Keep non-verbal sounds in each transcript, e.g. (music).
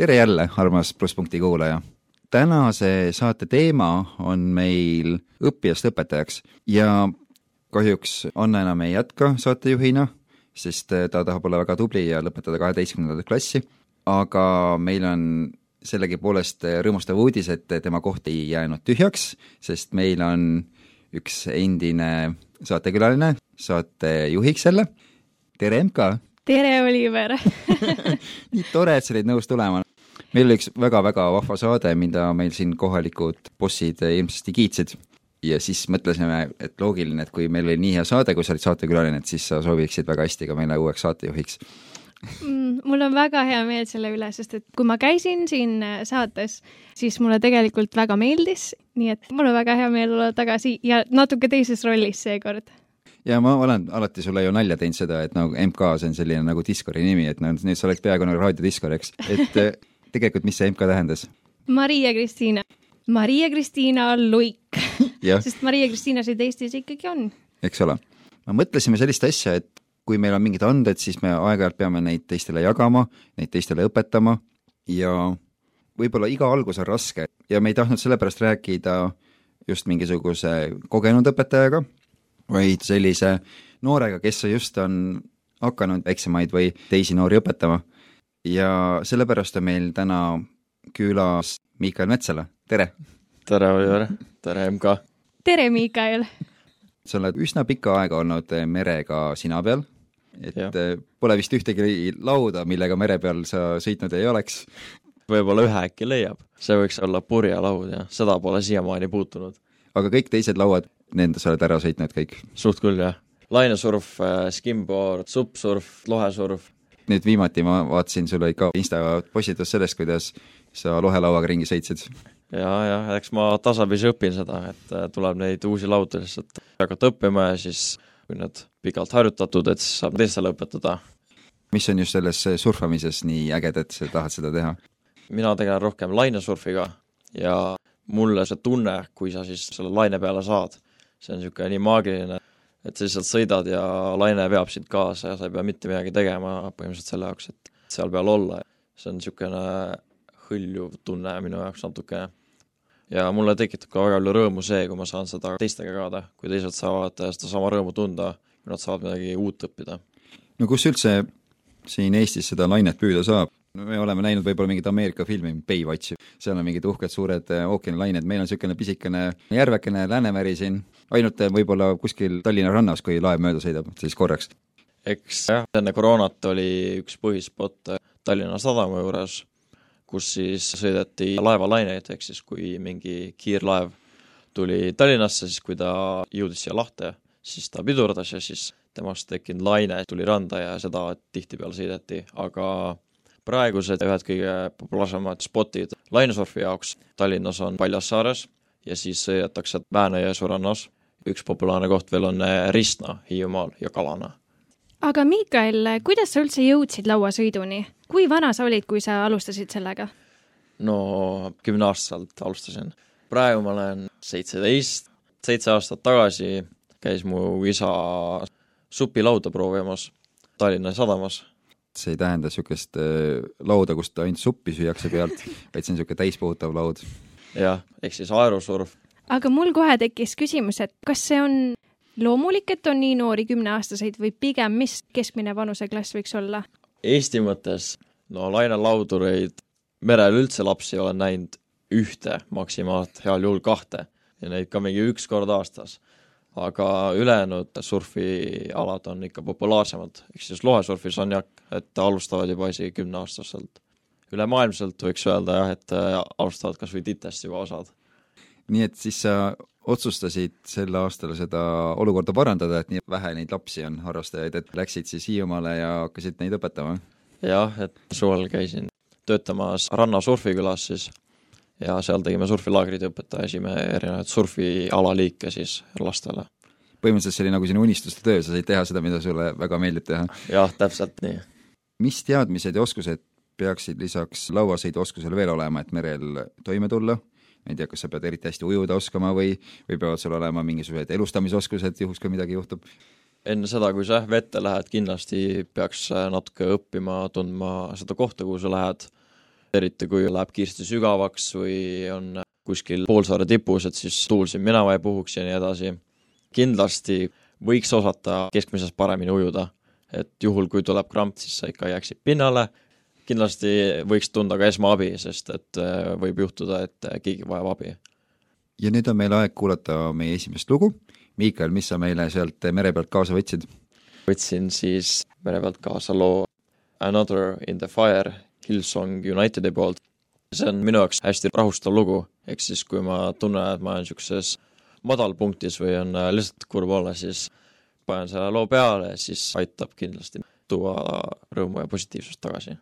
Tere jälle, armas Plusspunkti kuulaja! tänase saate teema on meil õppijast õpetajaks ja kahjuks Anna enam ei jätka saatejuhina, sest ta tahab olla väga tubli ja lõpetada kaheteistkümnendat klassi, aga meil on sellegipoolest rõõmustav uudis, et tema koht ei jäänud tühjaks, sest meil on üks endine saatekülaline saatejuhiks jälle, tere MK! tere, Oliver (laughs) nii tore, et sa olid nõus tulema. Meil oli üks väga-väga vahva saade, mida meil siin kohalikud bossid ilmsesti kiitsid. Ja siis mõtlesime, et loogiline, et kui meil oli nii hea saade, kui sa olid saatekülaline, et siis sa sooviksid väga hästi ka meile uueks saatejuhiks. Mm,. mul on väga hea meel selle üle, sest et kui ma käisin siin saates, siis mulle tegelikult väga meeldis, nii et mul on väga hea meel olla tagasi ja natuke teises rollis seekord. Ja ma olen alati sulle ju nalja teinud seda, et nagu MK, see on selline nagu Discordi nimi, et noh, nüüd sa oleks peaaegu nagu raadio Discord, eks, et eh, (laughs) (laughs) tegelikult, mis see MK tähendas? Maria Kristiina. Maria Kristiina Luik (laughs) sest Maria Kristiina siin Eestis ikkagi on. eks ole. me mõtlesime sellist asja, et kui meil on mingid anded, siis me aeg-ajalt peame neid teistele jagama, neid teistele õpetama ja võib-olla iga algus on raske ja me ei tahtnud sellepärast rääkida just mingisuguse kogenud õpetajaga, vaid sellise noorega, kes just on hakanud väiksemaid või teisi noori õpetama. Ja sellepärast on meil täna külas Miikael Metsala, tere! tere, Oliver! tere, MK! tere, Miikael! sa oled üsna pikka aega olnud merega sina peal, et ja. pole vist ühtegi lauda, millega mere peal sa sõitnud ei oleks. võib-olla ühe äkki leiab, see võiks olla purjelaud ja seda pole siiamaani puutunud. aga kõik teised lauad nende sa oled ära sõitnud kõik? suht küll, jah. lainesurf, äh, skimboard, suppsurf, lohesurf. Nüüd viimati ma vaatasin, sul oli ka Insta postitus sellest, kuidas sa lohelauaga ringi sõitsid. ja, ja eks ma tasapisi õpin seda, et äh, tuleb neid uusi laudu lihtsalt hakata õppima ja siis kui need pikalt harjutatud, et siis saab teistele õpetada. mis on just selles surfamises nii äged, et sa tahad seda teha? mina tegelen rohkem lainesurfiga ja mulle see tunne, kui sa siis selle laine peale saad see on niisugune nii maagiline, et sa lihtsalt sõidad ja laine veab sind kaasa ja sa ei pea mitte midagi tegema põhimõtteliselt selle jaoks, et seal peal olla. see on niisugune hõljuv tunne minu jaoks natukene. ja mulle tekitab ka väga palju rõõmu see, kui ma saan seda teistega jagada, kui teised saavad sedasama rõõmu tunda, kui nad saavad midagi uut õppida. no kus üldse siin Eestis seda lainet püüda saab? Me oleme näinud võib-olla mingit Ameerika filmi, Baywatchi, seal on mingid uhked suured äh, ookeanilained, meil on niisugune pisikene järvekene Läänemeri siin, ainult äh, võib-olla kuskil Tallinna rannas, kui laev mööda sõidab, siis korraks. eks jah, enne koroonat oli üks põhispot äh, Tallinna sadama juures, kus siis sõideti laevalaineid, ehk siis kui mingi kiirlaev tuli Tallinnasse, siis kui ta jõudis siia lahte, siis ta pidurdas ja siis temast tekkinud laine tuli randa ja seda tihtipeale sõideti, aga praegused ühed kõige populaarsemad spotid lainesurfi jaoks Tallinnas on Paljassaares ja siis sõidetakse Väänõ-Jõesuu rannas. üks populaarne koht veel on eh, Ristna Hiiumaal ja Kalana. aga Miikael, kuidas sa üldse jõudsid lauasõiduni? kui vana sa olid, kui sa alustasid sellega? no kümneaastaselt alustasin. praegu ma olen seitseteist, seitse aastat tagasi käis mu isa supilauda proovimas Tallinna sadamas see ei tähenda niisugust äh, lauda, kust ainult suppi süüakse pealt, vaid see on niisugune täispuhutav laud. jah, ehk siis aerosurf. aga mul kohe tekkis küsimus, et kas see on loomulik, et on nii noori kümneaastaseid või pigem, mis keskmine vanuseklass võiks olla? Eesti mõttes, no lainelaudureid, merel üldse lapsi olen näinud ühte maksimaalselt, heal juhul kahte ja neid ka mingi üks kord aastas aga ülejäänud surfialad on ikka populaarsemad, ehk siis lohesurfis on jah, et alustavad juba isegi kümneaastaselt. ülemaailmselt võiks öelda jah, et äh, alustavad kas või titest juba osad. nii et siis sa otsustasid sel aastal seda olukorda parandada, et nii vähe neid lapsi on, harrastajaid, et läksid siis Hiiumaale ja hakkasid neid õpetama? jah, et suvel käisin töötamas Ranna surfikülas siis ja seal tegime surfilaagrid ja õpetasime erinevaid surfialaliike siis lastele. põhimõtteliselt see oli nagu sinu unistuste töö, sa said teha seda, mida sulle väga meeldib teha. jah, täpselt nii. mis teadmised ja oskused peaksid lisaks lauasõiduoskusele veel olema, et merel toime tulla? ma ei tea, kas sa pead eriti hästi ujuda oskama või, või peavad sul olema mingisugused elustamisoskused, juhuks kui midagi juhtub? enne seda, kui sa vette lähed, kindlasti peaks natuke õppima tundma seda kohta, kuhu sa lähed eriti kui läheb kiiresti sügavaks või on kuskil poolsaare tipus, et siis tuul siin minema ei puhuks ja nii edasi. kindlasti võiks osata keskmisest paremini ujuda, et juhul, kui tuleb kramp, siis sa ikka jääksid pinnale, kindlasti võiks tunda ka esmaabi, sest et äh, võib juhtuda, et äh, keegi vajab abi. ja nüüd on meil aeg kuulata meie esimest lugu. Miikael, mis sa meile sealt mere pealt kaasa võtsid? võtsin siis mere pealt kaasa loo Another in the fire Hillsong Unitedi poolt. see on minu jaoks hästi rahustav lugu, ehk siis kui ma tunnen, et ma olen niisuguses madalpunktis või on äh, lihtsalt kurb olla, siis panen selle loo peale, siis aitab kindlasti tuua rõõmu ja positiivsust tagasi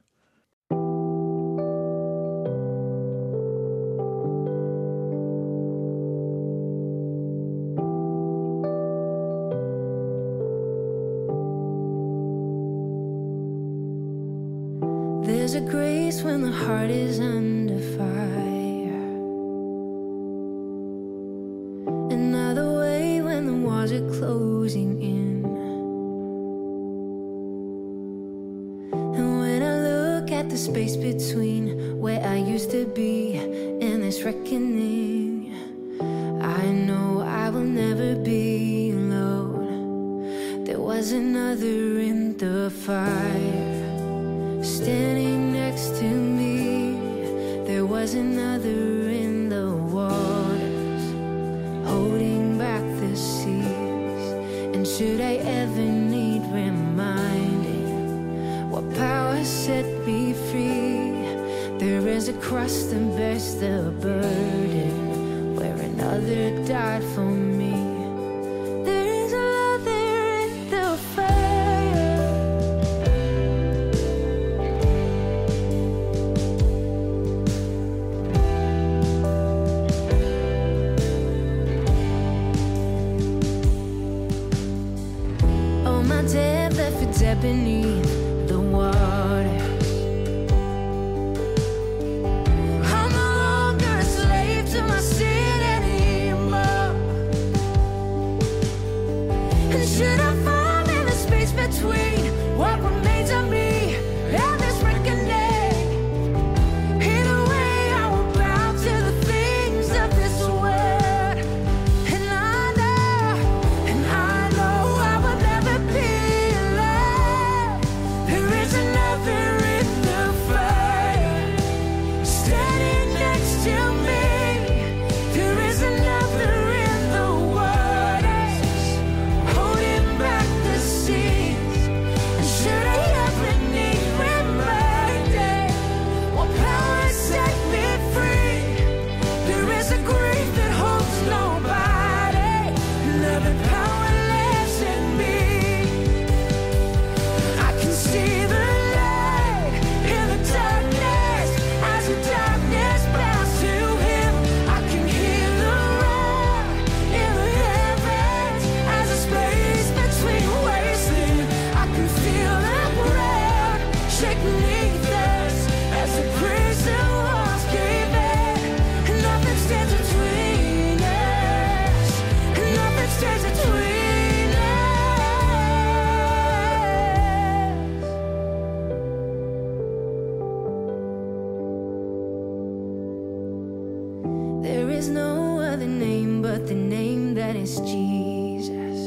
is Jesus.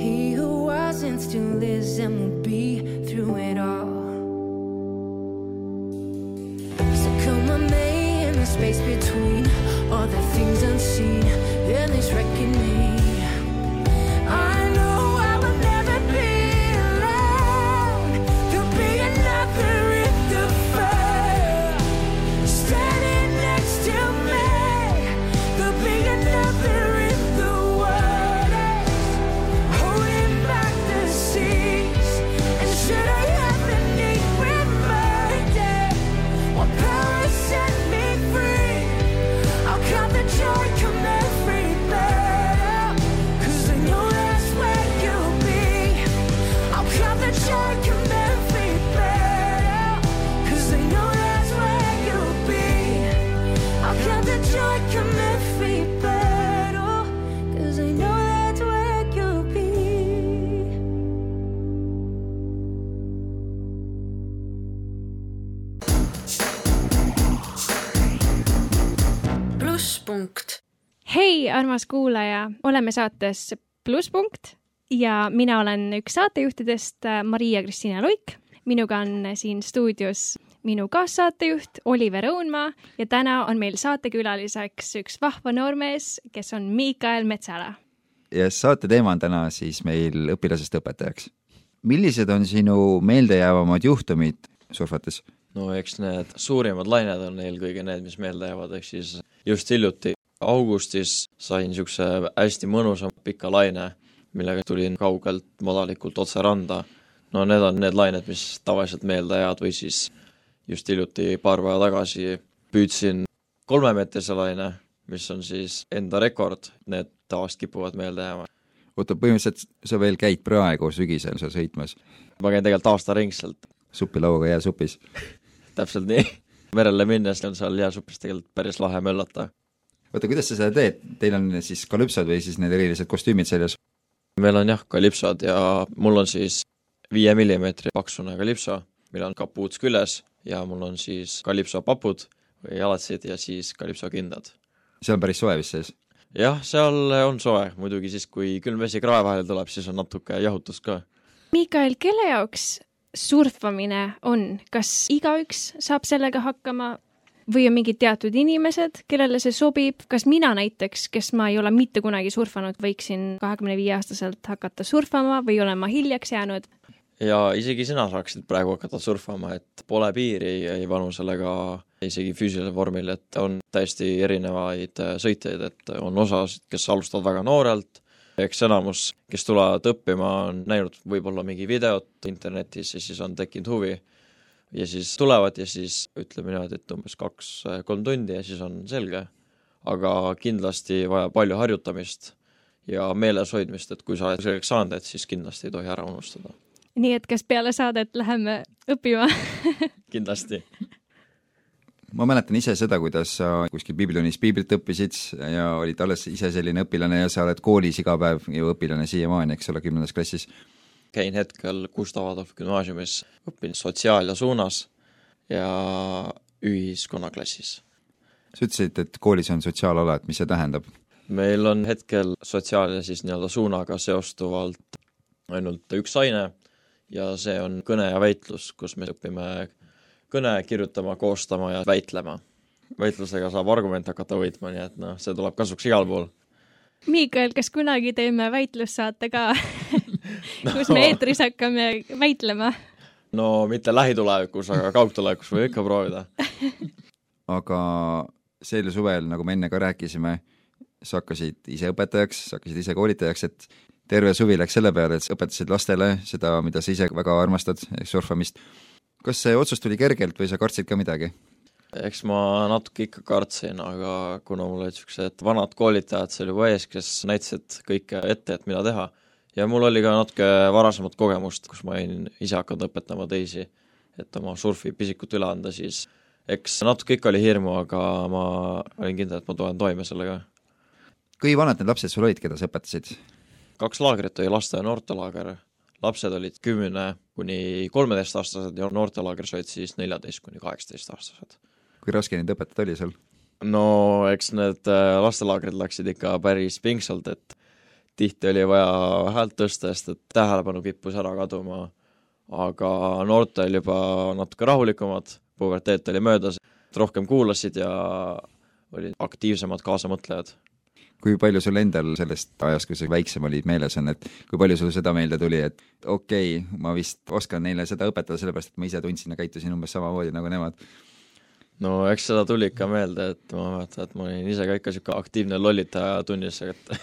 He who was and still lives and armas kuulaja, oleme saates Plusspunkt ja mina olen üks saatejuhtidest, äh, Maria-Kristiina Luik. minuga on siin stuudios minu kaassaatejuht Oliver Õunmaa ja täna on meil saatekülaliseks üks vahva noormees, kes on Miikael Metsala. ja saate teema on täna siis meil õpilasest õpetajaks. millised on sinu meeldejäävamad juhtumid surfates? no eks need suurimad lained on eelkõige need, mis meelde jäävad, ehk siis just hiljuti augustis sain niisuguse hästi mõnusa pika laine, millega tulin kaugelt madalikult otse randa. no need on need lained, mis tavaliselt meelde jäävad või siis just hiljuti, paar päeva tagasi püüdsin kolmemeetrise laine, mis on siis enda rekord, need tavaliselt kipuvad meelde jääma. oota, põhimõtteliselt sa veel käid praegu sügisel seal sõitmas? ma käin tegelikult aastaringselt. supilauaga jääsupis? (laughs) täpselt nii. merele minnes on seal jääsupis tegelikult päris lahe möllata. Oota, kuidas sa seda teed, teil on siis kalüpsod või siis need erilised kostüümid seljas? meil on jah, kalipsod ja mul on siis viie millimeetri paksune kalipso, millel on kapuuts küljes ja mul on siis kalipsopapud või jalatsid ja siis kalipsokindad. see on päris soe vist sees? jah, seal on soe, muidugi siis, kui külm vesi krae vahele tuleb, siis on natuke jahutust ka. Miikael, kelle jaoks surfamine on, kas igaüks saab sellega hakkama või on mingid teatud inimesed, kellele see sobib, kas mina näiteks, kes ma ei ole mitte kunagi surfanud, võiksin kahekümne viie aastaselt hakata surfama või olen ma hiljaks jäänud? ja isegi sina saaksid praegu hakata surfama, et pole piiri ei vanusele ega isegi füüsilisel vormil, et on täiesti erinevaid äh, sõitjaid, et on osasid, kes alustavad väga noorelt, eks enamus, kes tulevad õppima, on näinud võib-olla mingi videot internetis ja siis on tekkinud huvi ja siis tulevad ja siis ütleme niimoodi, et umbes kaks-kolm tundi ja siis on selge. aga kindlasti vajab palju harjutamist ja meeles hoidmist, et kui sa oled selgeks saanud, et siis kindlasti ei tohi ära unustada. nii et kas peale saadet läheme õppima (laughs) kindlasti. ma mäletan ise seda, kuidas sa kuskil piiblitunnis piiblit õppisid ja olid alles ise selline õpilane ja sa oled koolis iga päev ju õpilane siiamaani, eks ole, kümnendas klassis käin hetkel Gustav Adolf gümnaasiumis, õpin sotsiaalia suunas ja ühiskonnaklassis. sa ütlesid, et koolis on sotsiaalala, et mis see tähendab? meil on hetkel sotsiaal- ja siis nii-öelda suunaga seostuvalt ainult üks aine ja see on kõne ja väitlus, kus me õpime kõne kirjutama, koostama ja väitlema. väitlusega saab argumente hakata võitma, nii et noh, see tuleb kasuks igal pool. Miikael, kas kunagi teeme väitlussaate ka (laughs) kus me eetris hakkame väitlema? no mitte lähitulevikus, aga kaugtulevikus võib ikka proovida. (laughs) aga sel suvel, nagu me enne ka rääkisime, sa hakkasid ise õpetajaks, sa hakkasid ise koolitajaks, et terve suvi läks selle peale, et sa õpetasid lastele seda, mida sa ise väga armastad, surfamist. kas see otsus tuli kergelt või sa kartsid ka midagi? Eks ma natuke ikka kartsin, aga kuna mul olid niisugused vanad koolitajad seal juba ees, kes näitasid kõike ette, et mida teha, ja mul oli ka natuke varasemat kogemust, kus ma olin ise hakanud õpetama teisi, et oma surfipisikut üle anda, siis eks natuke ikka oli hirmu, aga ma olin kindel, et ma tulen toime sellega. kui vanad need lapsed sul olid, keda sa õpetasid? kaks laagrit oli laste- ja noortelaager, lapsed olid kümne kuni kolmeteistaastased ja noortelaagris olid siis neljateist kuni kaheksateistaastased kui raske neid õpetada oli sul? no eks need äh, lastelaagrid läksid ikka päris pingsalt, et tihti oli vaja häält tõsta, sest et tähelepanu kippus ära kaduma, aga noortel juba natuke rahulikumad, puberteet oli möödas, rohkem kuulasid ja olid aktiivsemad kaasamõtlejad. kui palju sul endal sellest ajast, kui sa väiksem olid, meeles on, et kui palju sul seda meelde tuli, et okei okay,, ma vist oskan neile seda õpetada, sellepärast et ma ise tundsin ja käitusin umbes samamoodi nagu nemad? No eks seda tuli ikka meelde, et ma mäletan, et ma olin ise ka ikka niisugune aktiivne lollitaja tunnis, et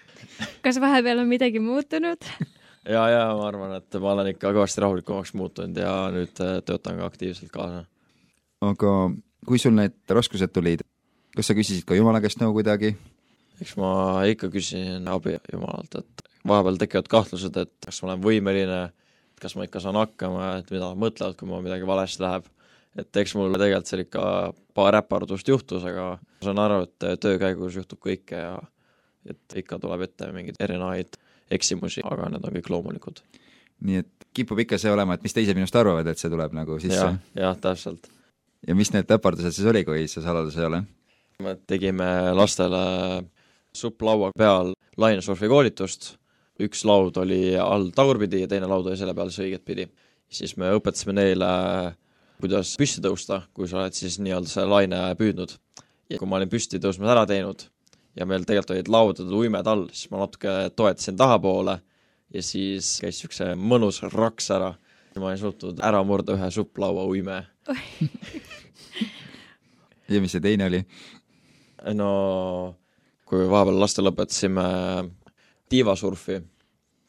(laughs) kas vahepeal on midagi muutunud? (laughs) ja, ja ma arvan, et ma olen ikka kõvasti rahulikumaks muutunud ja nüüd äh, töötan ka aktiivselt kaasa. aga kui sul need raskused tulid, kas sa küsisid ka Jumala käest nõu kuidagi? eks ma ikka küsisin abi Jumalalt, et vahepeal tekivad kahtlused, et kas ma olen võimeline, kas ma ikka saan hakkama, et mida nad mõtlevad, kui mul midagi valesti läheb. Et eks mul tegelikult seal ikka paar äpardust juhtus, aga ma saan aru, et töö käigus juhtub kõike ja et ikka tuleb ette mingeid erinevaid eksimusi, aga need on kõik loomulikud. nii et kipub ikka see olema, et mis teised minust arvavad, et see tuleb nagu sisse ja,? jah, täpselt. ja mis need äpardused siis oli, kui see saladus ei ole? me tegime lastele supplaua peal lainesurfi koolitust, üks laud oli all tagurpidi ja teine laud oli selle peal siis õiget pidi. siis me õpetasime neile, kuidas püsti tõusta, kui sa oled siis nii-öelda selle laine püüdnud. ja kui ma olin püsti tõusmise ära teinud ja meil tegelikult olid laudade uimed all, siis ma natuke toetasin tahapoole ja siis käis niisugune mõnus raks ära ja ma olin suutnud ära murda ühe supplaua uime. (laughs) ja mis see teine oli? no kui vahepeal lastele õpetasime tiivasurfi,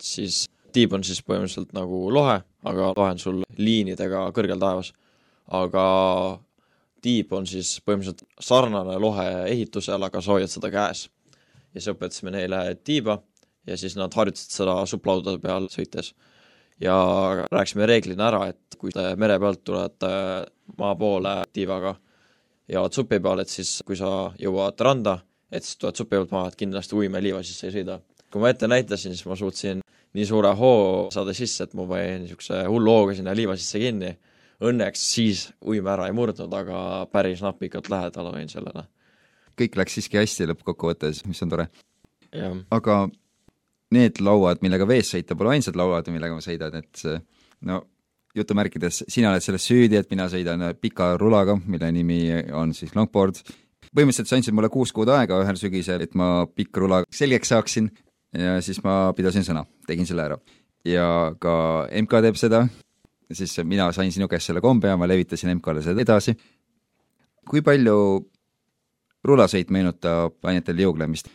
siis tiib on siis põhimõtteliselt nagu lohe, aga lohe on sul liinidega kõrgel taevas. Aga tiib on siis põhimõtteliselt sarnane lohe ehitusel, aga sa hoiad seda käes. ja siis õpetasime neile tiiba ja siis nad harjutasid seda supplaudade peal sõites. ja rääkisime reeglina ära, et kui te mere pealt tulete maa poole tiivaga ja oled supi peal, et siis kui sa jõuad randa, et siis tuled supi pealt maha, et kindlasti uimeliiva sisse ei sõida. kui ma ette näitasin, siis ma suutsin nii suure hoo saada sisse, et ma panin niisuguse hullu hooga sinna liiva sisse kinni. Õnneks siis uim ära ei murdnud, aga päris napikalt lähedal olin sellele. kõik läks siiski hästi lõppkokkuvõttes, mis on tore. aga need lauad, millega vees sõita, pole ainsad lauad, millega ma sõidan, et no jutumärkides, sina oled selles süüdi, et mina sõidan pika rulaga, mille nimi on siis longboard. põhimõtteliselt sa andsid mulle kuus kuud aega ühel sügisel, et ma pikka rula selgeks saaksin ja siis ma pidasin sõna, tegin selle ära. ja ka MK teeb seda, siis mina sain sinu käest selle kombe ja ma levitasin MK-le seda edasi. kui palju rulasõit meenutab ainetel jõuglemist?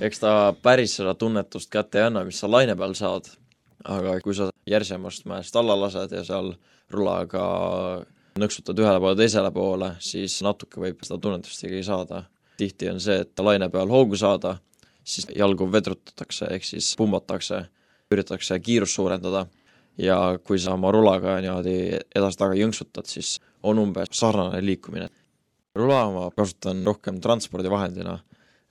eks ta päris seda tunnetust kätte ei anna, mis sa laine peal saad, aga kui sa järsemast mäest alla lased ja seal rulaga nõksutad ühele poole, teisele poole, siis natuke võib seda tunnetust ikkagi saada. tihti on see, et laine peal hoogu saada, siis jalgu vedrutatakse, ehk siis pumbatakse, üritatakse kiirust suurendada ja kui sa oma rulaga niimoodi edasi-taga jõnksutad, siis on umbes sarnane liikumine. rula ma kasutan rohkem transpordivahendina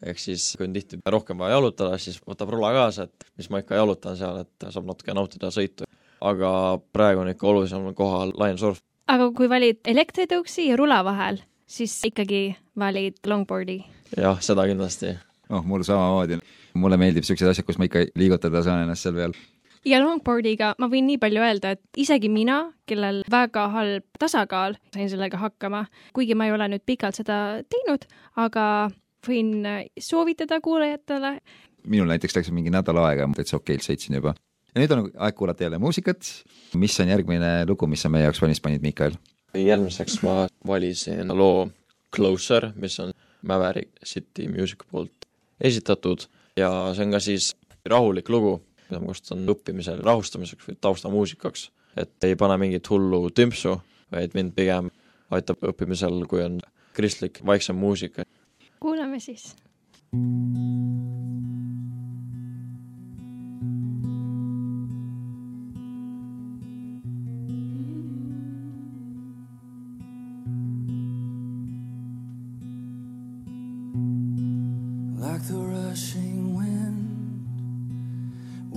ehk siis kui on tihti rohkem vaja jalutada, siis võtab rula kaasa, et mis ma ikka jalutan seal, et saab natuke nautida sõitu. aga praegu on ikka olulisem kohal lainesurf. aga kui valid elektritõuksi ja rula vahel, siis ikkagi valid longboardi? jah, seda kindlasti. oh, mul samamoodi. mulle meeldib niisugused asjad, kus ma ikka liigutada saan ennast seal peal. Ja longboardiga ma võin nii palju öelda, et isegi mina, kellel väga halb tasakaal, sain sellega hakkama, kuigi ma ei ole nüüd pikalt seda teinud, aga võin soovitada kuulajatele. minul näiteks läks mingi nädal aega, täitsa okeilt sõitsin juba. ja nüüd on aeg kuulata jälle muusikat. mis on järgmine lugu, mis sa meie jaoks valmis panid, Miikael? järgmiseks ma valisin loo Closer, mis on Maverick City Music poolt esitatud ja see on ka siis rahulik lugu, mida ma kasutan õppimisel rahustamiseks või taustamuusikaks. et ei pane mingit hullu tümpsu, vaid mind pigem aitab õppimisel, kui on kristlik vaiksem muusika. kuulame siis. like the rushing wind.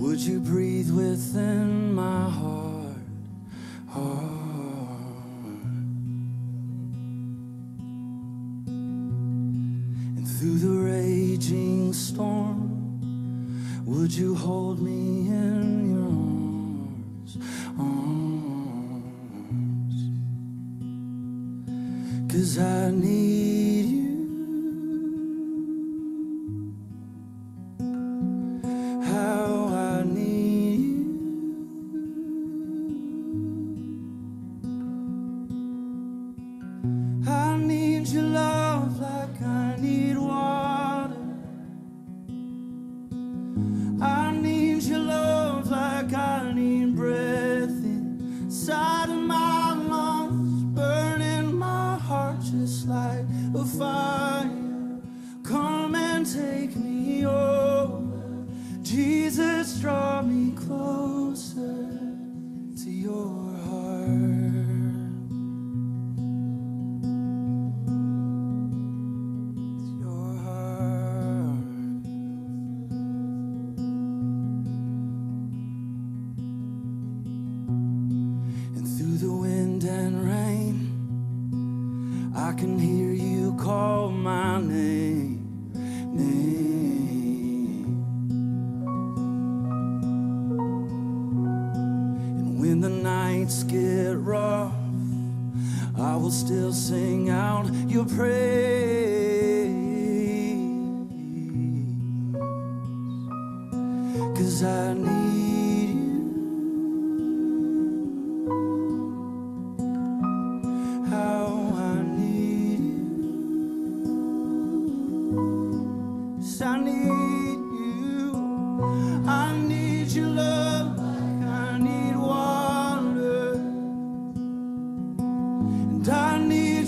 Would you breathe within my heart? Heart. And through the raging storm, would you hold me in your arms? Need your love like I need water. I need your love like I need breath inside of my lungs, burning my heart just like a fire.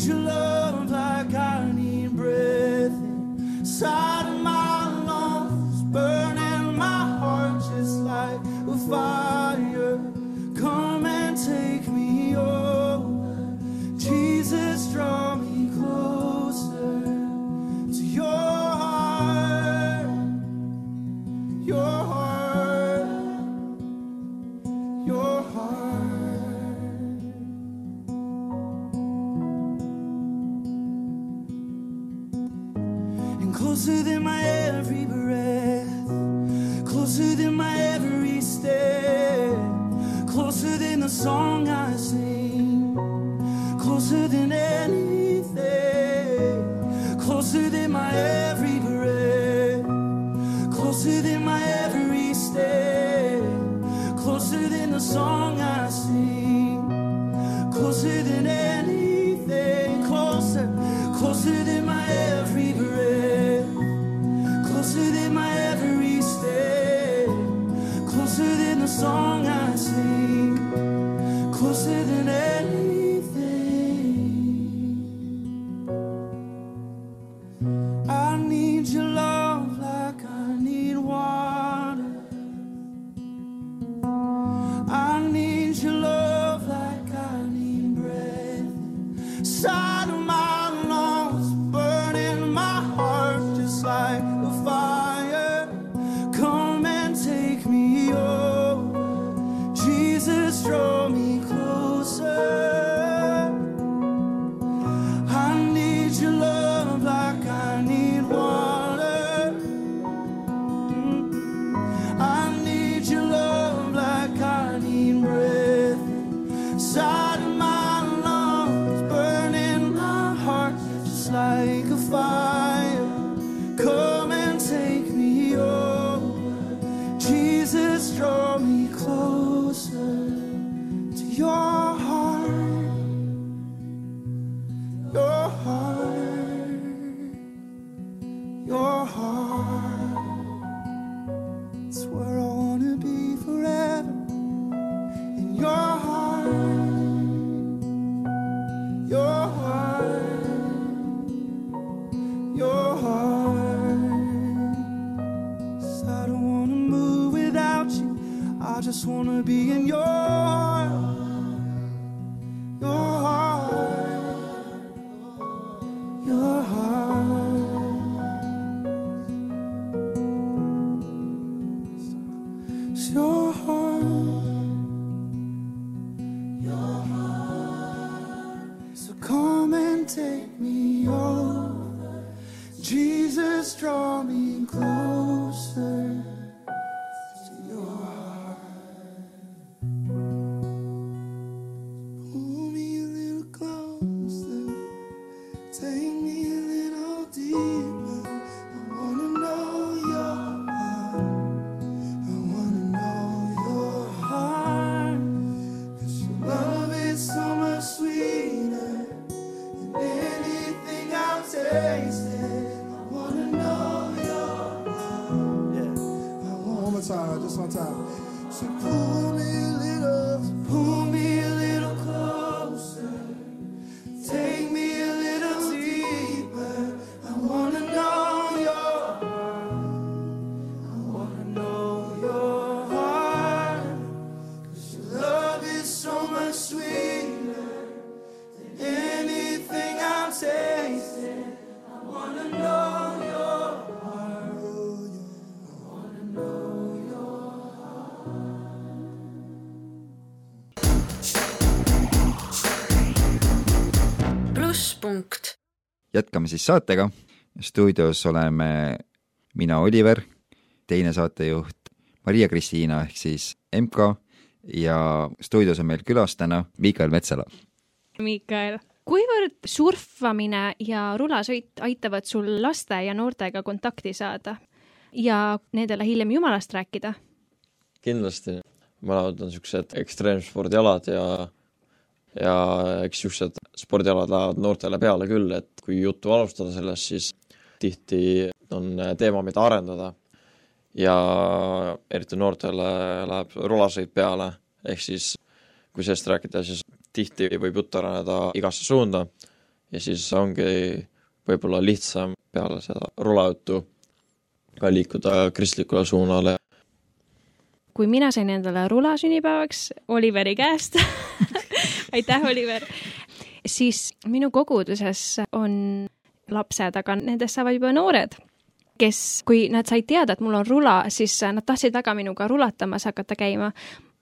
Your love Só take me over. Jesus, draw jätkame siis saatega. stuudios oleme mina, Oliver, teine saatejuht Maria-Kristiina ehk siis MK ja stuudios on meil külas täna Miikael Metsala. Miikael, kuivõrd surfamine ja rulasõit aitavad sul laste ja noortega kontakti saada ja nendele hiljem jumalast rääkida? kindlasti, mõlemad on niisugused ekstreemspordialad ja ja eks niisugused spordialad lähevad noortele peale küll, et kui juttu alustada sellest, siis tihti on teema, mida arendada. ja eriti noortele läheb rulasõit peale, ehk siis kui sellest rääkida, siis tihti võib jutt areneda igasse suunda ja siis ongi võib-olla lihtsam peale seda rulajuttu ka liikuda kristlikule suunale. kui mina sain endale rula sünnipäevaks Oliveri käest (laughs) aitäh, Oliver! siis minu koguduses on lapsed, aga nendest saavad juba noored, kes, kui nad said teada, et mul on rula, siis nad tahtsid väga minuga rulatamas hakata käima.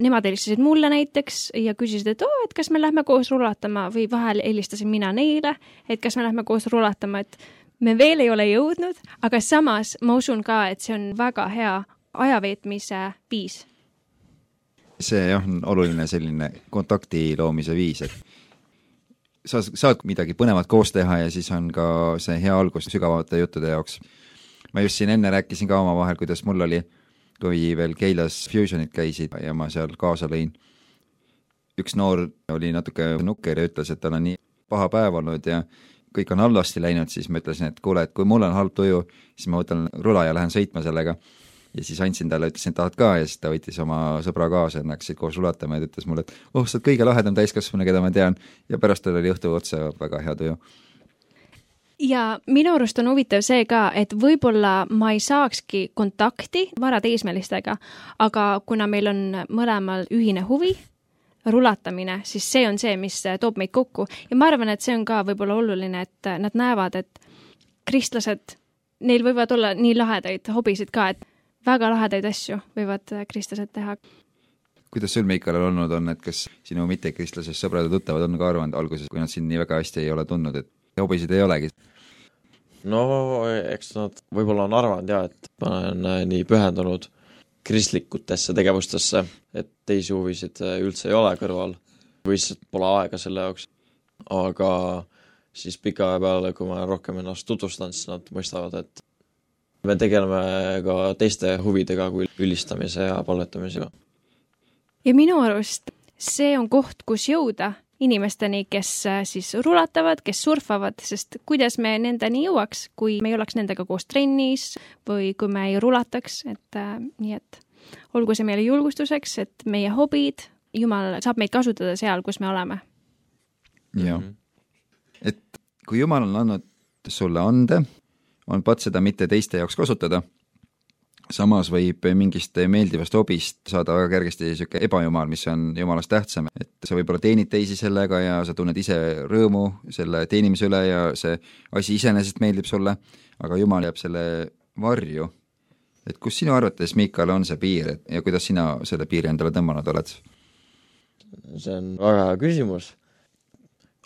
Nemad helistasid mulle näiteks ja küsisid, et oo oh,, et kas me lähme koos rulatama või vahel helistasin mina neile, et kas me lähme koos rulatama, et me veel ei ole jõudnud, aga samas ma usun ka, et see on väga hea ajaveetmise viis. See jah, on oluline selline kontakti loomise viis, et sa saad midagi põnevat koos teha ja siis on ka see hea algus sügavamate juttude jaoks. ma just siin enne rääkisin ka omavahel, kuidas mul oli, kui veel Keilas Fusionid käisid ja ma seal kaasa lõin. üks noor oli natuke nukker ja ütles, et tal on nii paha päev olnud ja kõik on halvasti läinud, siis ma ütlesin, et kuule, et kui mul on halb tuju, siis ma võtan rula ja lähen sõitma sellega. Ja siis andsin talle, ütlesin, et tahad ka ja siis ta võttis oma sõbra kaasa ja nad hakkasid koos rulatama ja ta ütles mulle, et oh, sa oled kõige lahedam täiskasvanu, keda ma tean. ja pärast tal oli õhtu otsa väga hea tuju ja minu arust on huvitav see ka, et võib-olla ma ei saakski kontakti varateismelistega, aga kuna meil on mõlemal ühine huvi, rulatamine, siis see on see, mis toob meid kokku ja ma arvan, et see on ka võib-olla oluline, et nad näevad, et kristlased, neil võivad olla nii lahedaid hobisid ka, et väga lahedaid asju võivad kristlased teha. kuidas sul, Miikal, olnud on, et kas sinu mittekristlasest sõbrad ja tuttavad on ka arvanud alguses, kui nad sind nii väga hästi ei ole tundnud, et hobisid ei olegi? no eks nad võib-olla on arvanud jaa, et ma olen äh, nii pühendunud kristlikutesse tegevustesse, et teisi huvisid äh, üldse ei ole kõrval või lihtsalt pole aega selle jaoks. aga siis pika aja peale, kui ma rohkem ennast tutvustanud, siis nad mõistavad, et me tegeleme ka teiste huvidega kui ülistamise ja palvetamisega. ja minu arust see on koht, kus jõuda inimesteni, kes äh, siis rulatavad, kes surfavad, sest kuidas me nendeni jõuaks, kui me ei oleks nendega koos trennis või kui me ei rulataks, et äh, nii et olgu see meile julgustuseks, et meie hobid, Jumal saab meid kasutada seal, kus me oleme. jah Mhm. et kui Jumal on andnud sulle ande, on patt seda mitte teiste jaoks kasutada. samas võib mingist meeldivast hobist saada väga kergesti niisugune ebajumal, mis on jumalast tähtsam, et sa võib-olla teenid teisi sellega ja sa tunned ise rõõmu selle teenimise üle ja see asi iseenesest meeldib sulle, aga jumal jääb selle varju. et kus sinu arvates, Miikal, on see piir, ja kuidas sina selle piiri endale tõmmanud oled? see on väga hea küsimus.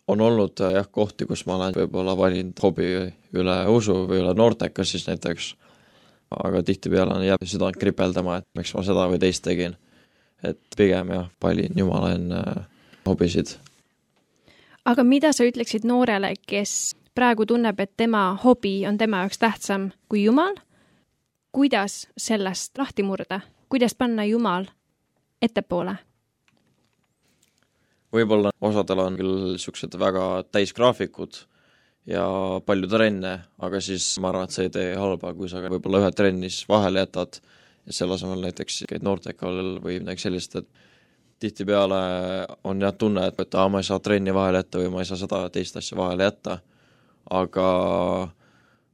On olnud äh, jah, kohti, kus ma olen võib-olla valinud hobi üle usu või üle noorteka siis näiteks, aga tihtipeale jääb südant kripeldama, et miks ma seda või teist tegin. et pigem jah, valin Jumala enne äh, hobisid. aga mida sa ütleksid noorele, kes praegu tunneb, et tema hobi on tema jaoks tähtsam kui Jumal? kuidas sellest lahti murda, kuidas panna Jumal ettepoole? Võib-olla osadel on küll niisugused väga täisgraafikud ja palju trenne, aga siis ma arvan, et see ei tee halba, kui sa võib-olla ühe trenni siis vahele jätad ja selle asemel näiteks käid noortekal või midagi sellist, et tihtipeale on jah tunne, et, et aa, ma ei saa trenni vahele jätta või ma ei saa seda teist asja vahele jätta, aga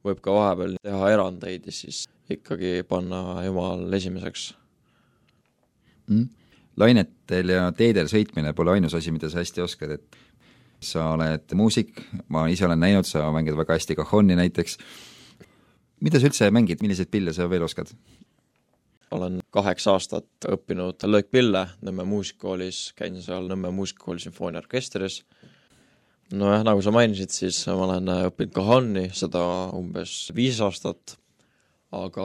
võib ka vahepeal teha erandeid ja siis ikkagi panna Jumal esimeseks mm? Lainetel ja teedel sõitmine pole ainus asi, mida sa hästi oskad, et sa oled muusik, ma ise olen näinud, sa mängid väga hästi kahhonni näiteks. mida sa üldse mängid, milliseid pille sa veel oskad? olen kaheksa aastat õppinud löökpille Nõmme muusikakoolis, käin seal Nõmme muusikakooli sümfooniaorkestris. nojah, nagu sa mainisid, siis ma olen õppinud kahhonni, seda umbes viis aastat, aga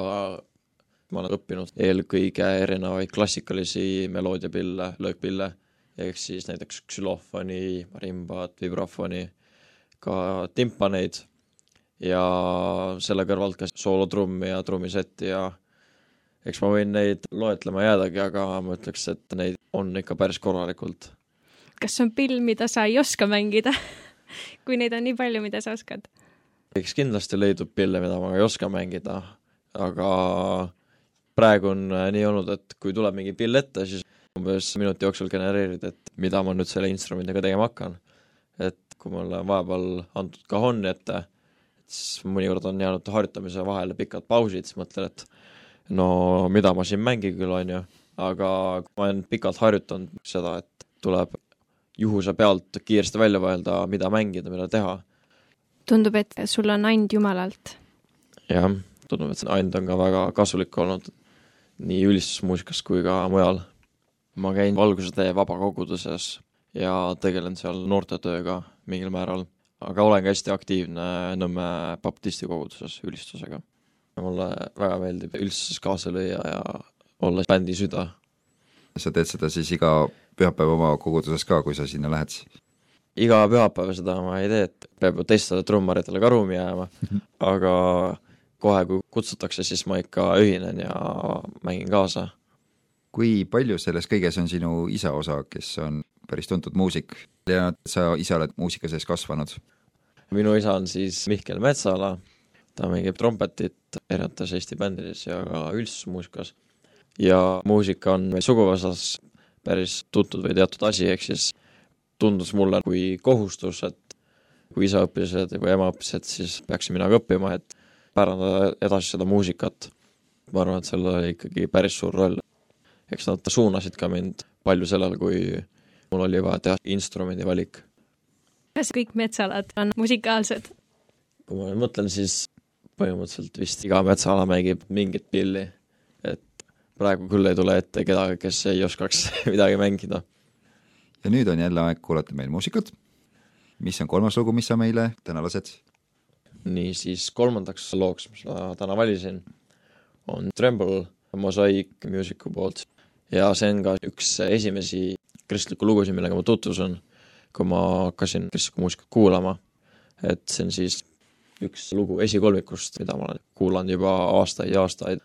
ma olen õppinud eelkõige erinevaid klassikalisi meloodiapille, löökpille, ehk siis näiteks ksülofoni, marimbat, vibrafoni, ka timpaneid ja selle kõrvalt ka soolotrummi ja trummisetti ja eks ma võin neid loetlema jäädagi, aga ma ütleks, et neid on ikka päris korralikult. kas on pill, mida sa ei oska mängida (laughs) kui neid on nii palju, mida sa oskad? eks kindlasti leidub pille, mida ma ei oska mängida, aga praegu on äh, nii olnud, et kui tuleb mingi pill ette, siis umbes minuti jooksul genereerid, et mida ma nüüd selle instrumendiga tegema hakkan. et kui mulle on vahepeal antud kahonni ette, siis mõnikord on jäänud harjutamise vahele pikad pausid, siis mõtlen, et no mida ma siin mängin küll, on ju, aga ma olen pikalt harjutanud seda, et tuleb juhuse pealt kiiresti välja mõelda, mida mängida, mida teha. tundub, et sul on and Jumalalt. jah, tundub, et see and on ka väga kasulik olnud nii ülistusmuusikas kui ka mujal. ma käin Valguse tee vabakoguduses ja tegelen seal noortetööga mingil määral, aga olen ka hästi aktiivne Nõmme baptisti koguduses ülistusega. mulle väga meeldib üldsuses kaasa lüüa ja olla bändi süda. sa teed seda siis iga pühapäev oma koguduses ka, kui sa sinna lähed? iga pühapäev seda ma ei tee, et peab ju teistele trummaritele ka ruumi jääma, (laughs) aga kohe, kui kutsutakse, siis ma ikka ühinen ja mängin kaasa. kui palju selles kõiges on sinu isa osa, kes on päris tuntud muusik ja sa ise oled muusika sees kasvanud? minu isa on siis Mihkel Metsala, ta mängib trompetit erinevates Eesti bändides ja ka üldsusmuusikas. ja muusika on meil suguvõsas päris tuntud või teatud asi, ehk siis tundus mulle kui kohustus, et kui isa õppis või ema õppis, et siis peaksin mina ka õppima, et pärandada edasi seda muusikat. ma arvan, et sellel oli ikkagi päris suur roll. eks nad suunasid ka mind palju sellele, kui mul oli vaja teha instrumendi valik. kas kõik metsalad on musikaalsed? kui ma nüüd mõtlen, siis põhimõtteliselt vist iga metsaala mängib mingit pilli, et praegu küll ei tule ette kedagi, kes ei oskaks (laughs) midagi mängida. ja nüüd on jälle aeg kuulata meil muusikat. mis on kolmas lugu, mis sa meile täna lased? Niisiis kolmandaks looks, mis ma täna valisin, on Tremble Mosaic Musicu poolt ja see on ka üks esimesi kristlikku lugusid, millega ma tutvusin, kui ma hakkasin kristlikku muusikat kuulama. et see on siis üks lugu esikolmikust, mida ma olen kuulanud juba aastaid ja aastaid.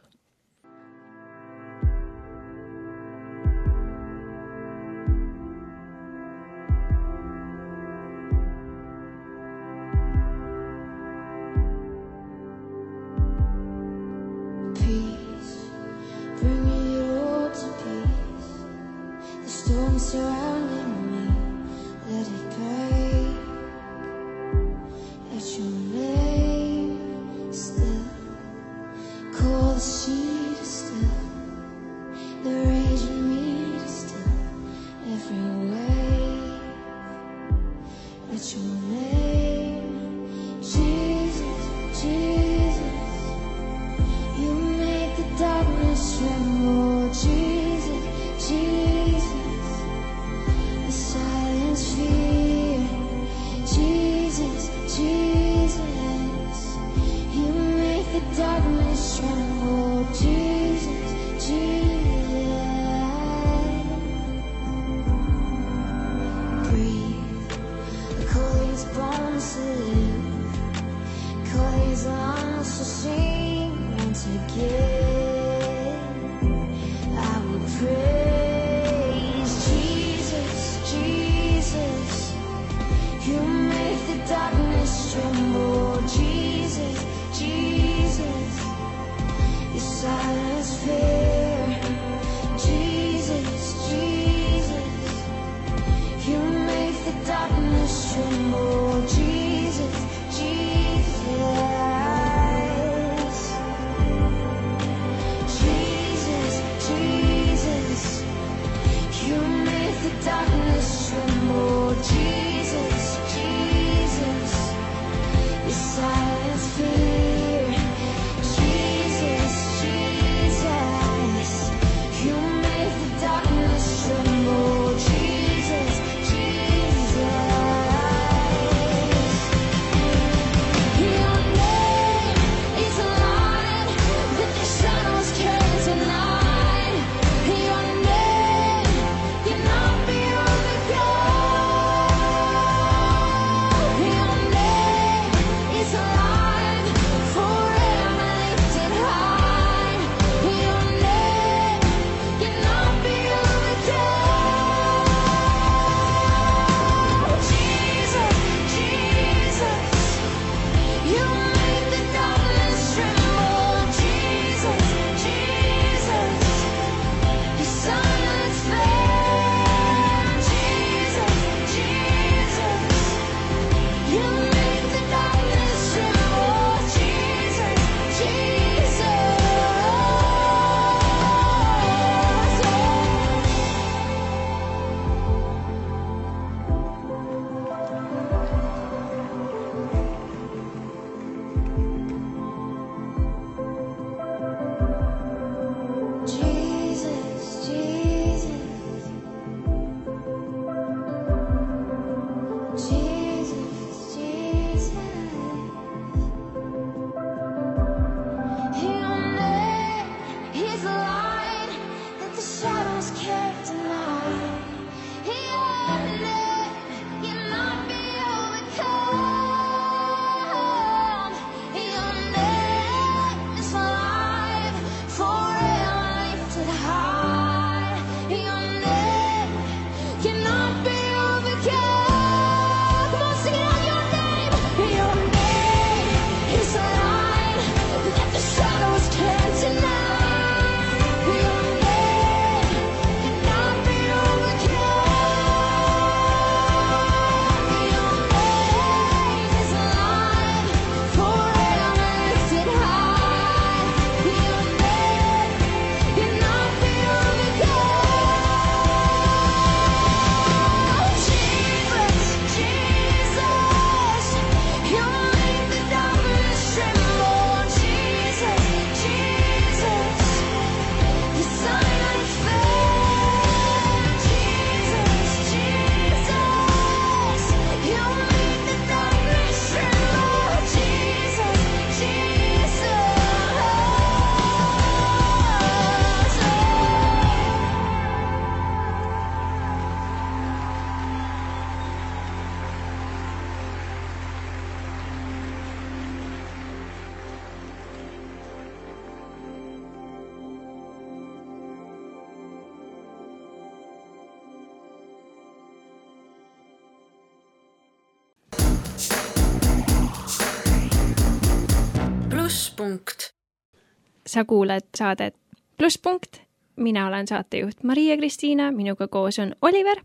Sa kuulad saadet Plusspunkt, mina olen saatejuht Maria-Kristiina, minuga koos on Oliver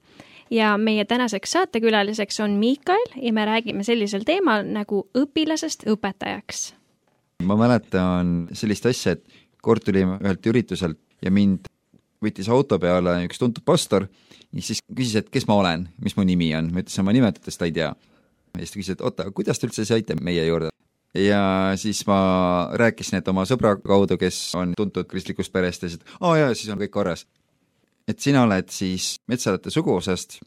ja meie tänaseks saatekülaliseks on Miikael ja me räägime sellisel teemal nagu õpilasest õpetajaks. ma mäletan sellist asja, et kord tulime ühelt ürituselt ja mind võttis auto peale üks tuntud pastor ja siis küsis, et kes ma olen, mis mu nimi on, ma ütlesin oma nimetust, ta ei tea. ja siis ta küsis, et oota, kuidas te üldse saite meie juurde? Ja siis ma rääkisin, et oma sõbra kaudu, kes on tuntud kristlikust perest ja siis, et aa jaa, siis on kõik korras. et sina oled siis metsalate suguvõsast,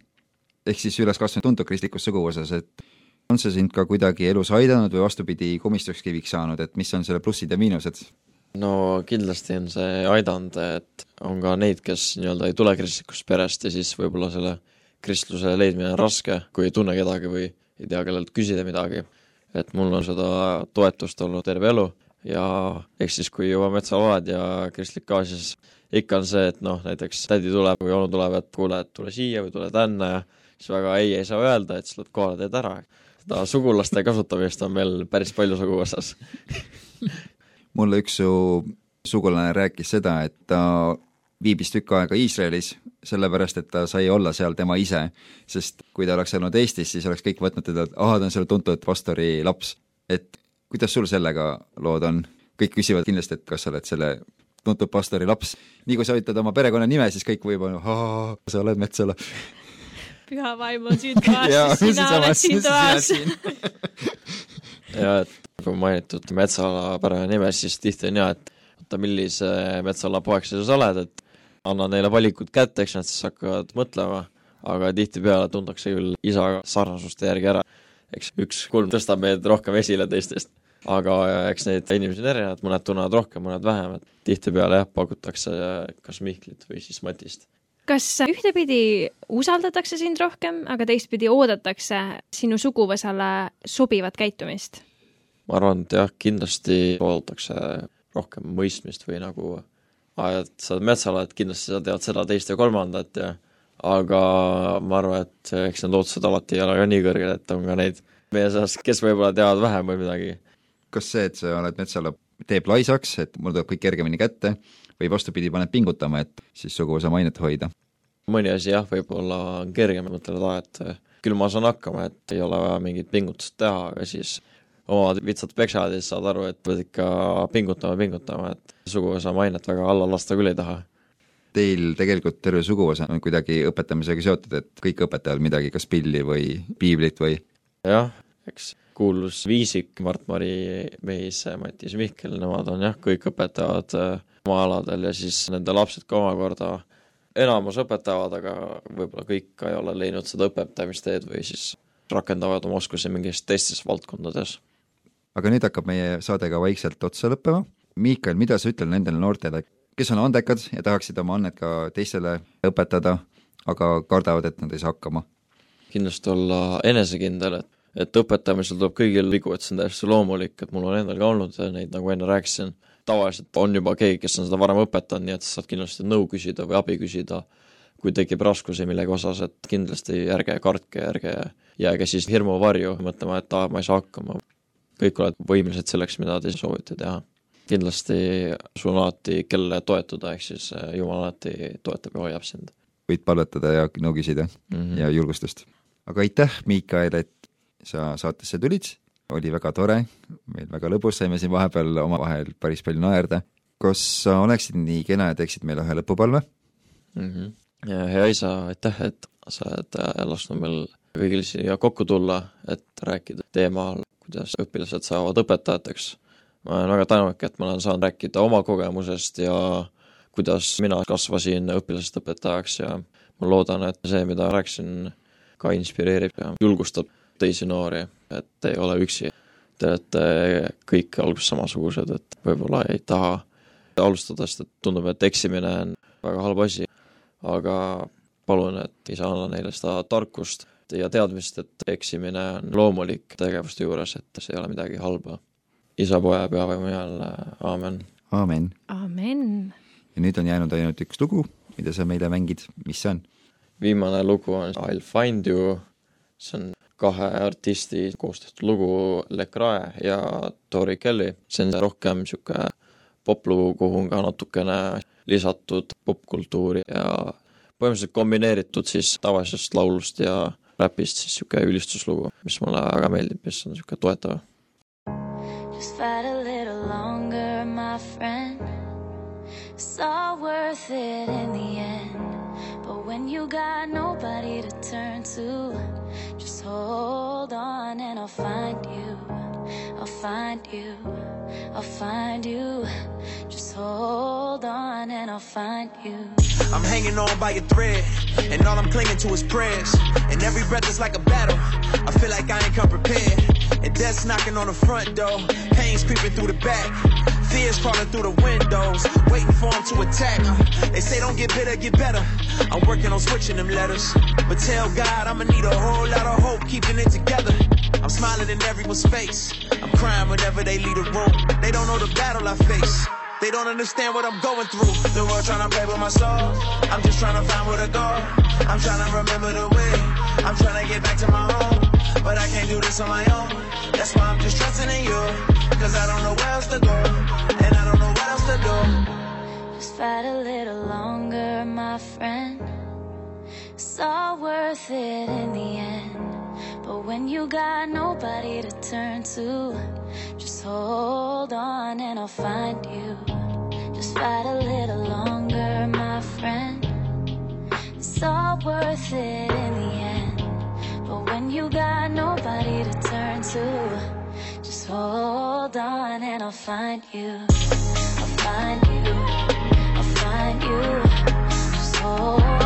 ehk siis üles kasvanud tuntud kristlikus suguvõsas, et on see sind ka kuidagi elus aidanud või vastupidi, komistuskiviks saanud, et mis on selle plussid ja miinused? no kindlasti on see aidanud, et on ka neid, kes nii-öelda ei tule kristlikust perest ja siis võib-olla selle kristluse leidmine on raske, kui ei tunne kedagi või ei tea, kellelt küsida midagi. Et mul on seda toetust olnud terve elu ja eks siis, kui juba metsaload ja kristlik ka, siis ikka on see, et noh, näiteks tädi tuleb või onu tuleb, et kuule, et tule siia või tule tänna ja siis väga ei ei saa öelda, et siis lähed kohale, teed ära. seda sugulaste kasutamist on meil päris palju suguvõsas (laughs) mulle üks su sugulane rääkis seda, et ta viibis tükk aega Iisraelis, sellepärast et ta sai olla seal tema ise. sest kui ta oleks olnud Eestis, siis oleks kõik võtnud teda, et ahah, ta on selle tuntud pastori laps. et kuidas sul sellega lood on? kõik küsivad kindlasti, et kas sa oled selle tuntud pastori laps. nii kui sa ütled oma perekonnanime, siis kõik võib-olla, sa oled Metsala. püha vaim on siin toas (laughs) sina oled siin toas. (laughs) ja et kui mainitud Metsala perenime, siis tihti on ja, et oota, millise Metsala poeg sa siis oled, et anna neile valikud kätte, eks nad siis hakkavad mõtlema, aga tihtipeale tuntakse küll isa sarnasuste järgi ära. eks üks kulm tõstab meid rohkem esile teistest. aga eks neid inimesi on erinevaid, mõned tunnevad rohkem, mõned vähem, et tihtipeale jah, pakutakse kas Mihklit või siis Matist. kas ühtepidi usaldatakse sind rohkem, aga teistpidi oodatakse sinu suguvõsale sobivat käitumist? ma arvan, et jah, kindlasti oodatakse rohkem mõistmist või nagu et sa oled metsala, et kindlasti sa tead seda, teist ja kolmandat ja aga ma arvan, et eks need ootused alati ei ole ka nii kõrged, et on ka neid meie seas, kes võib-olla teavad vähem või midagi. kas see, et sa oled Metsala, teeb laisaks, et mul tuleb kõik kergemini kätte, või vastupidi, paneb pingutama, et siis suguvõsa mainet hoida? mõni asi jah, võib-olla on kergem, mõtled, et küll ma saan hakkama, et ei ole vaja mingit pingutust teha, aga siis omad vitsad peksavad ja siis saad aru, et pead ikka pingutama, pingutama, et suguvõsa mainet väga alla lasta küll ei taha. Teil tegelikult terve suguvõsa on kuidagi õpetamisega seotud, et kõik õpetavad midagi, kas pilli või piiblit või? jah, eks kuulus viisik Mart-Mari Meis, Mattias Mihkel, nemad on jah, kõik õpetavad äh, oma aladel ja siis nende lapsed ka omakorda enamus õpetavad, aga võib-olla kõik ka ei ole leidnud seda õpetamisteed või siis rakendavad oma oskusi mingis teistes valdkondades. Aga nüüd hakkab meie saade ka vaikselt otsa lõppema. Miikael, mida sa ütled nendele noortele, kes on andekad ja tahaksid oma annet ka teistele õpetada, aga kardavad, et nad ei saa hakkama? kindlasti olla enesekindel, et, et õpetamisel tuleb kõigil vigu, et see on täiesti loomulik, et mul on endal ka olnud neid, nagu enne rääkisin, tavaliselt on juba keegi, kes on seda varem õpetanud, nii et sa saad kindlasti nõu küsida või abi küsida, kui tekib raskusi millegi osas, et kindlasti ärge kartke, ärge jääge siis hirmu varju mõtlema, et aa, ma ei saa hakkama. Kõik oled võimelised selleks, mida te soovite teha. kindlasti sul on alati, kellele toetuda, ehk siis äh, Jumal alati toetab ja hoiab sind võid palvetada ja nõu küsida mm. -hmm. ja julgustust. aga aitäh, Miikael, et sa saatesse tulid, oli väga tore, meil väga lõbus, saime siin vahepeal omavahel päris palju naerda. kas sa oleksid nii kena ja teeksid meile ühe lõpupalve? mm. -hmm. ja hea isa, aitäh, et sa oled äh, lasknud meil kõigil siia kokku tulla, et rääkida teemal, kuidas õpilased saavad õpetajateks. ma olen väga tänulik, et ma olen saanud rääkida oma kogemusest ja kuidas mina kasvasin õpilasest õpetajaks ja ma loodan, et see, mida rääkisin, ka inspireerib ja julgustab teisi noori, et ei ole üksi. Te olete kõik alguses samasugused, et võib-olla ei taha alustada, sest et tundub, et eksimine on väga halb asi, aga palun, et isa anna neile seda tarkust ja teadmist, et eksimine on loomulik tegevuste juures, et see ei ole midagi halba. isa, poja, pühavaimu nimel, aamen. aamen. amen. ja nüüd on jäänud ainult üks lugu, mida sa meile mängid, mis see on? viimane lugu on I'll find you, see on kahe artisti koos tehtud lugu Le Crae ja Tori Kelly, see on rohkem niisugune poplugu, kuhu on ka natukene lisatud popkultuuri ja põhimõtteliselt kombineeritud siis tavalisest laulust ja räpist siis niisugune ülistuslugu, mis mulle väga meeldib, mis on niisugune toetav. Just fight a little longer, my friend. It's all worth it in the end. But when you got nobody to turn to, just hold on and I'll find you. I'll find you. I'll find you. Just hold on and I'll find you. I'm hanging on by a thread, and all I'm clinging to is prayers. And every breath is like a battle. I feel like I ain't come prepared. And death's knocking on the front door, pain's creeping through the back. Fears crawling through the windows, waiting for them to attack. They say don't get bitter, get better. I'm working on switching them letters. But tell God I'ma need a whole lot of hope keeping it together. I'm smiling in everyone's face. I'm crying whenever they leave the room. They don't know the battle I face. They don't understand what I'm going through. The world trying to play with my soul. I'm just trying to find where to go. I'm trying to remember the way. I'm trying to get back to my home. But I can't do this on my own. That's why I'm just trusting in you. Cause I don't know where else to go. And I don't know what else to do. Just fight a little longer, my friend. It's all worth it in the end. But when you got nobody to turn to, just hold on and I'll find you. Just fight a little longer, my friend. It's all worth it in the end. But when you got nobody to turn to, just hold on and I'll find you. I'll find you. I'll find you. Just hold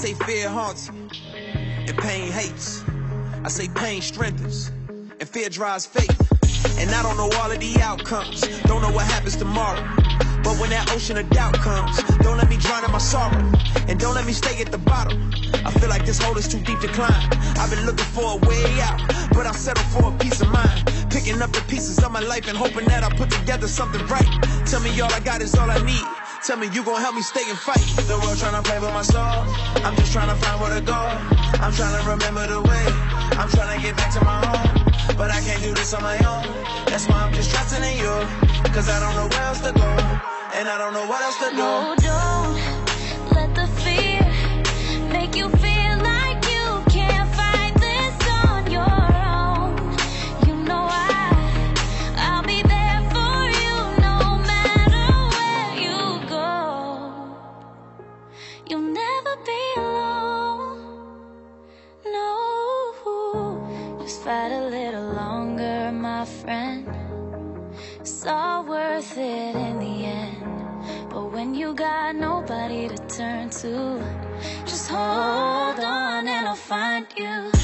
say fear haunts you, and pain hates. I say pain strengthens, and fear drives faith. And I don't know all of the outcomes, don't know what happens tomorrow. But when that ocean of doubt comes, don't let me drown in my sorrow, and don't let me stay at the bottom. I feel like this hole is too deep to climb. I've been looking for a way out, but I settle for a peace of mind. Picking up the pieces of my life and hoping that I put together something right. Tell me all I got is all I need. Tell me you gon' help me stay and fight. The world tryna play with my soul. I'm just tryna find where to go. I'm tryna remember the way. I'm tryna get back to my home. But I can't do this on my own. That's why I'm just trusting in you. Cause I don't know where else to go. And I don't know what else to do. No, don't let the fear make you feel worth it in the end. But when you got nobody to turn to, just hold on and I'll find you.